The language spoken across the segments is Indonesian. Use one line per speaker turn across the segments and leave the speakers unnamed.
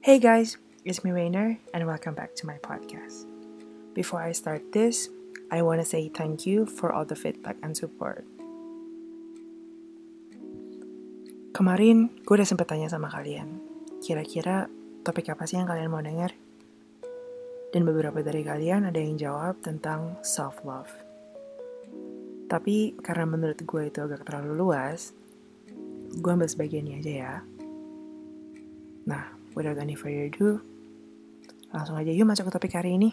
Hey guys, it's me Rainer, and welcome back to my podcast. Before I start this, I want to say thank you for all the feedback and support. Kemarin, gue udah sempet tanya sama kalian, kira-kira topik apa sih yang kalian mau denger? Dan beberapa dari kalian ada yang jawab tentang self-love. Tapi karena menurut gue itu agak terlalu luas, gue ambil sebagian ini aja ya. Nah, without any further ado, langsung aja yuk masuk ke topik hari ini.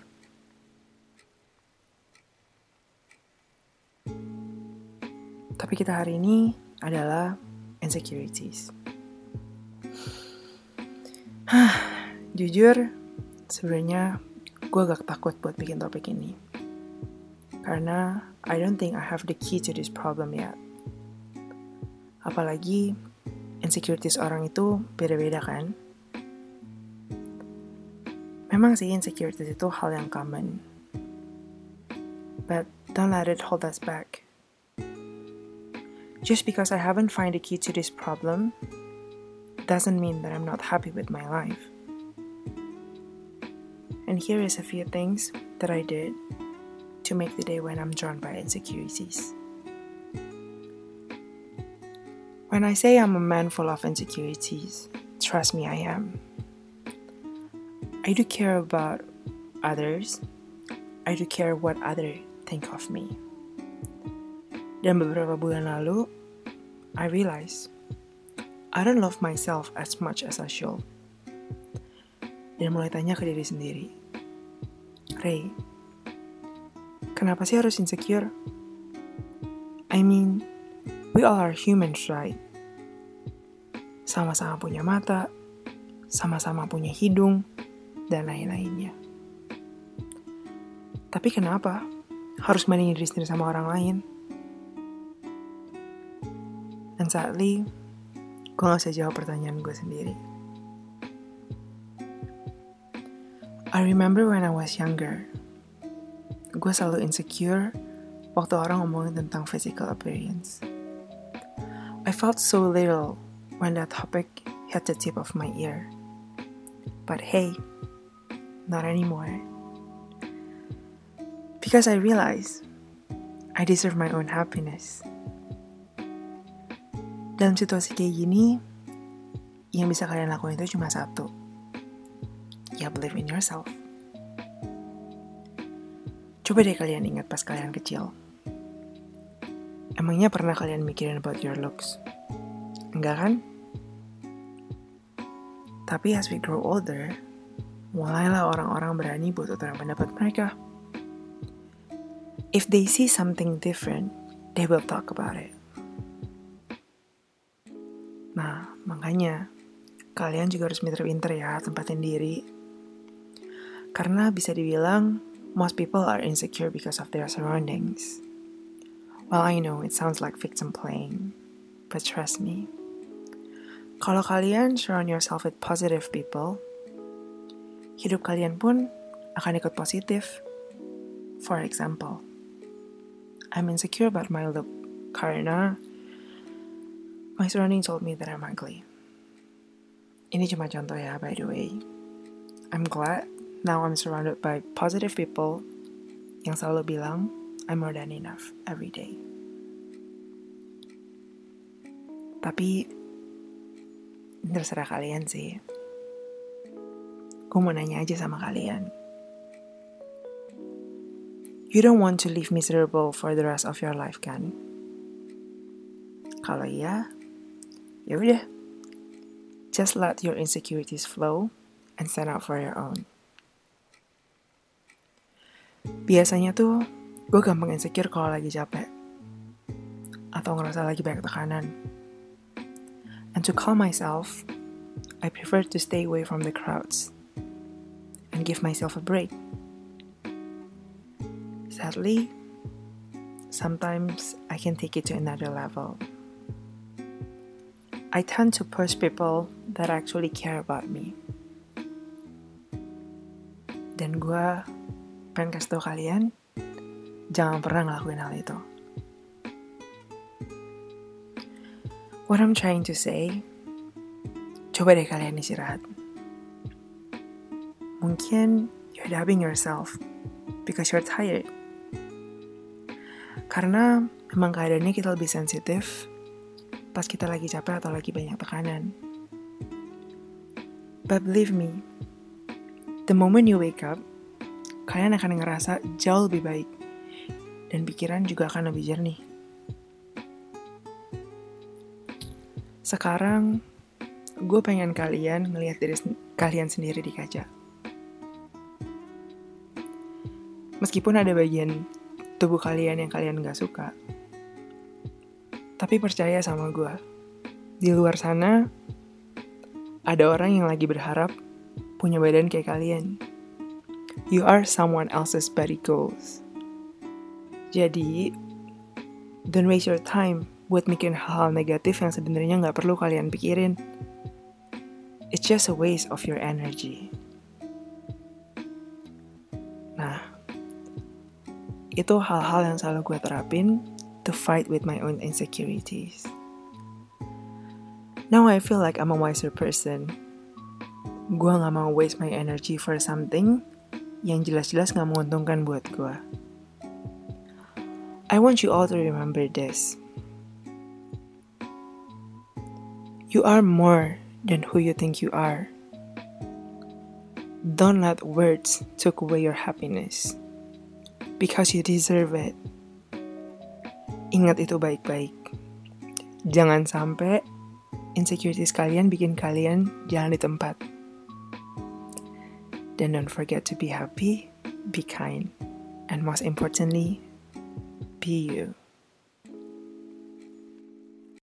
Topik kita hari ini adalah insecurities. Hah, jujur, sebenarnya gue agak takut buat bikin topik ini. Karena I don't think I have the key to this problem yet. Apalagi insecurities orang itu beda-beda kan? Memang sih insecurities itu hal yang common. But don't let it hold us back. Just because I haven't found the key to this problem doesn't mean that I'm not happy with my life. And here is a few things that I did to make the day when I'm drawn by insecurities. When I say I'm a man full of insecurities, trust me, I am. I do care about others. I do care what others think of me. Dan beberapa bulan lalu, I realized I don't love myself as much as I should. Dan mulai tanya ke diri sendiri, Ray, kenapa sih harus insecure? I mean, we all are humans, right? Sama-sama punya mata, sama-sama punya hidung, dan lain-lainnya. Tapi kenapa harus bandingin diri sendiri sama orang lain? Dan sadly, gue gak bisa jawab pertanyaan gue sendiri. I remember when I was younger, gue selalu insecure waktu orang ngomongin tentang physical appearance. I felt so little when that topic hit the tip of my ear. But hey, not anymore. Because I realize I deserve my own happiness. Dalam situasi kayak gini, yang bisa kalian lakuin itu cuma satu. Ya believe in yourself. Coba deh kalian ingat pas kalian kecil. Emangnya pernah kalian mikirin about your looks? Enggak kan? Tapi as we grow older, mulailah orang-orang berani buat utarakan pendapat mereka. If they see something different, they will talk about it. Nah, makanya kalian juga harus pinter-pinter ya tempatin diri. Karena bisa dibilang, most people are insecure because of their surroundings. Well, I know it sounds like victim playing, but trust me. Kalau kalian surround yourself with positive people, hidup kalian pun akan ikut positif. For example, I'm insecure about my look karena my surrounding told me that I'm ugly. Ini cuma contoh ya, by the way. I'm glad now I'm surrounded by positive people yang selalu bilang I'm more than enough every day. Tapi terserah kalian sih. Gue mau nanya aja sama kalian. You don't want to live miserable for the rest of your life, kan? Kalau iya, ya udah. Just let your insecurities flow and stand up for your own. Biasanya tuh, gue gampang insecure kalau lagi capek. Atau ngerasa lagi banyak tekanan. And to calm myself, I prefer to stay away from the crowds give myself a break. Sadly, sometimes I can take it to another level. I tend to push people that actually care about me. Dan gue pengen kasih tau kalian, jangan pernah ngelakuin hal itu. What I'm trying to say, coba deh kalian istirahat. Mungkin you're doubting yourself because you're tired. Karena memang keadaannya kita lebih sensitif pas kita lagi capek atau lagi banyak tekanan. But believe me, the moment you wake up, kalian akan ngerasa jauh lebih baik dan pikiran juga akan lebih jernih. Sekarang, gue pengen kalian ngelihat diri kalian sendiri di kaca. Meskipun ada bagian tubuh kalian yang kalian gak suka, tapi percaya sama gue, di luar sana ada orang yang lagi berharap punya badan kayak kalian. You are someone else's body goals. Jadi, don't waste your time buat mikirin hal-hal negatif yang sebenarnya nggak perlu kalian pikirin. It's just a waste of your energy. Itu hal-hal yang selalu gue terapin to fight with my own insecurities. Now I feel like I'm a wiser person. Gue gak mau waste my energy for something yang jelas-jelas gak menguntungkan buat gue. I want you all to remember this. You are more than who you think you are. Don't let words take away your happiness because you deserve it. Ingat itu baik-baik. Jangan sampai insecurities kalian bikin kalian jalan di tempat. Then don't forget to be happy, be kind, and most importantly, be you.